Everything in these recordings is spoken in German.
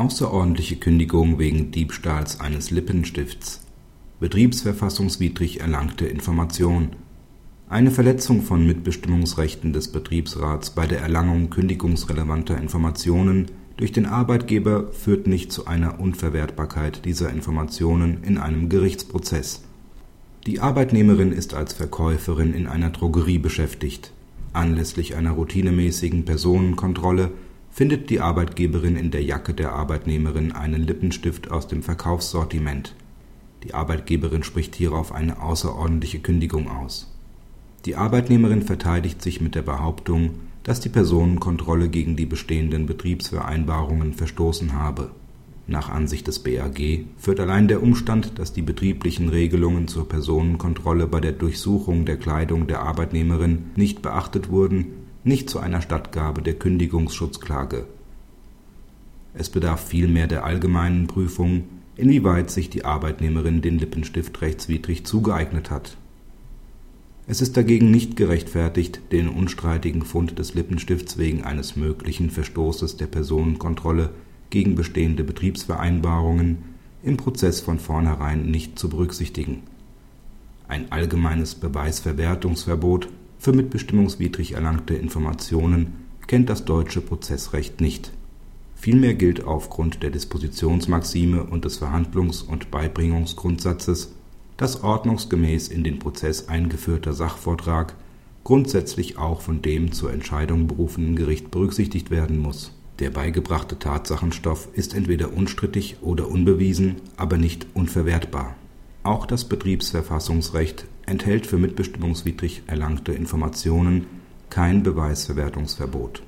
Außerordentliche Kündigung wegen Diebstahls eines Lippenstifts. Betriebsverfassungswidrig erlangte Information. Eine Verletzung von Mitbestimmungsrechten des Betriebsrats bei der Erlangung kündigungsrelevanter Informationen durch den Arbeitgeber führt nicht zu einer Unverwertbarkeit dieser Informationen in einem Gerichtsprozess. Die Arbeitnehmerin ist als Verkäuferin in einer Drogerie beschäftigt. Anlässlich einer routinemäßigen Personenkontrolle findet die Arbeitgeberin in der Jacke der Arbeitnehmerin einen Lippenstift aus dem Verkaufssortiment. Die Arbeitgeberin spricht hierauf eine außerordentliche Kündigung aus. Die Arbeitnehmerin verteidigt sich mit der Behauptung, dass die Personenkontrolle gegen die bestehenden Betriebsvereinbarungen verstoßen habe. Nach Ansicht des BAG führt allein der Umstand, dass die betrieblichen Regelungen zur Personenkontrolle bei der Durchsuchung der Kleidung der Arbeitnehmerin nicht beachtet wurden nicht zu einer Stattgabe der Kündigungsschutzklage. Es bedarf vielmehr der allgemeinen Prüfung, inwieweit sich die Arbeitnehmerin den Lippenstift rechtswidrig zugeeignet hat. Es ist dagegen nicht gerechtfertigt, den unstreitigen Fund des Lippenstifts wegen eines möglichen Verstoßes der Personenkontrolle gegen bestehende Betriebsvereinbarungen im Prozess von vornherein nicht zu berücksichtigen. Ein allgemeines Beweisverwertungsverbot für mitbestimmungswidrig erlangte Informationen kennt das deutsche Prozessrecht nicht. Vielmehr gilt aufgrund der Dispositionsmaxime und des Verhandlungs und Beibringungsgrundsatzes, dass ordnungsgemäß in den Prozess eingeführter Sachvortrag grundsätzlich auch von dem zur Entscheidung berufenen Gericht berücksichtigt werden muss. Der beigebrachte Tatsachenstoff ist entweder unstrittig oder unbewiesen, aber nicht unverwertbar. Auch das Betriebsverfassungsrecht enthält für mitbestimmungswidrig erlangte Informationen kein Beweisverwertungsverbot.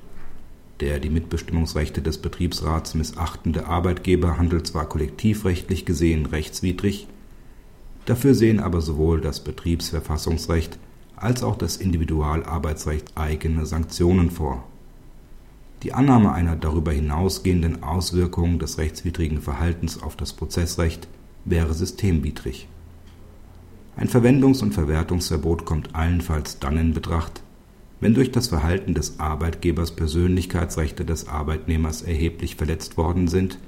Der die Mitbestimmungsrechte des Betriebsrats missachtende Arbeitgeber handelt zwar kollektivrechtlich gesehen rechtswidrig, dafür sehen aber sowohl das Betriebsverfassungsrecht als auch das Individualarbeitsrecht eigene Sanktionen vor. Die Annahme einer darüber hinausgehenden Auswirkung des rechtswidrigen Verhaltens auf das Prozessrecht wäre systemwidrig. Ein Verwendungs und Verwertungsverbot kommt allenfalls dann in Betracht, wenn durch das Verhalten des Arbeitgebers Persönlichkeitsrechte des Arbeitnehmers erheblich verletzt worden sind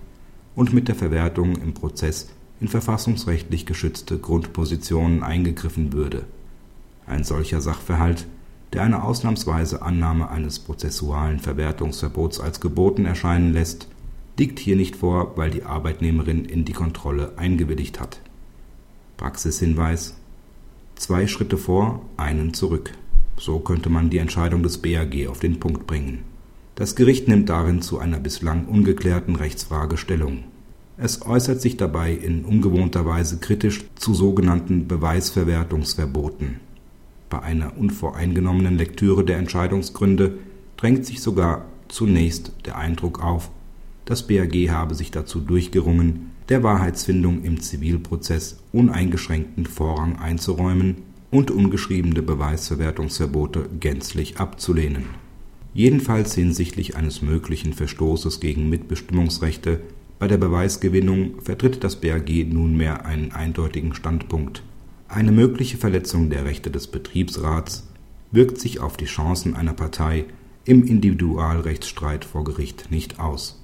und mit der Verwertung im Prozess in verfassungsrechtlich geschützte Grundpositionen eingegriffen würde. Ein solcher Sachverhalt, der eine ausnahmsweise Annahme eines prozessualen Verwertungsverbots als geboten erscheinen lässt, liegt hier nicht vor, weil die Arbeitnehmerin in die Kontrolle eingewilligt hat. Praxishinweis Zwei Schritte vor, einen zurück. So könnte man die Entscheidung des BAG auf den Punkt bringen. Das Gericht nimmt darin zu einer bislang ungeklärten Rechtsfrage Stellung. Es äußert sich dabei in ungewohnter Weise kritisch zu sogenannten Beweisverwertungsverboten. Bei einer unvoreingenommenen Lektüre der Entscheidungsgründe drängt sich sogar zunächst der Eindruck auf, das BAG habe sich dazu durchgerungen, der Wahrheitsfindung im Zivilprozess uneingeschränkten Vorrang einzuräumen und ungeschriebene Beweisverwertungsverbote gänzlich abzulehnen. Jedenfalls hinsichtlich eines möglichen Verstoßes gegen Mitbestimmungsrechte bei der Beweisgewinnung vertritt das BAG nunmehr einen eindeutigen Standpunkt. Eine mögliche Verletzung der Rechte des Betriebsrats wirkt sich auf die Chancen einer Partei im Individualrechtsstreit vor Gericht nicht aus